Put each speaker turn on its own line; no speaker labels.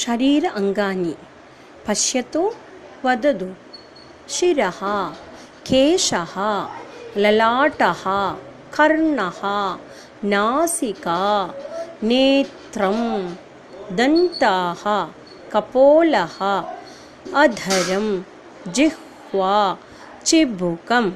शरीर अङ्गानि पश्यतु वदतु। शिरः केशः ललाटः कर्णः नासिका नेत्रं दन्ताः कपोलः अधरं जिह्वा चिबुकम्।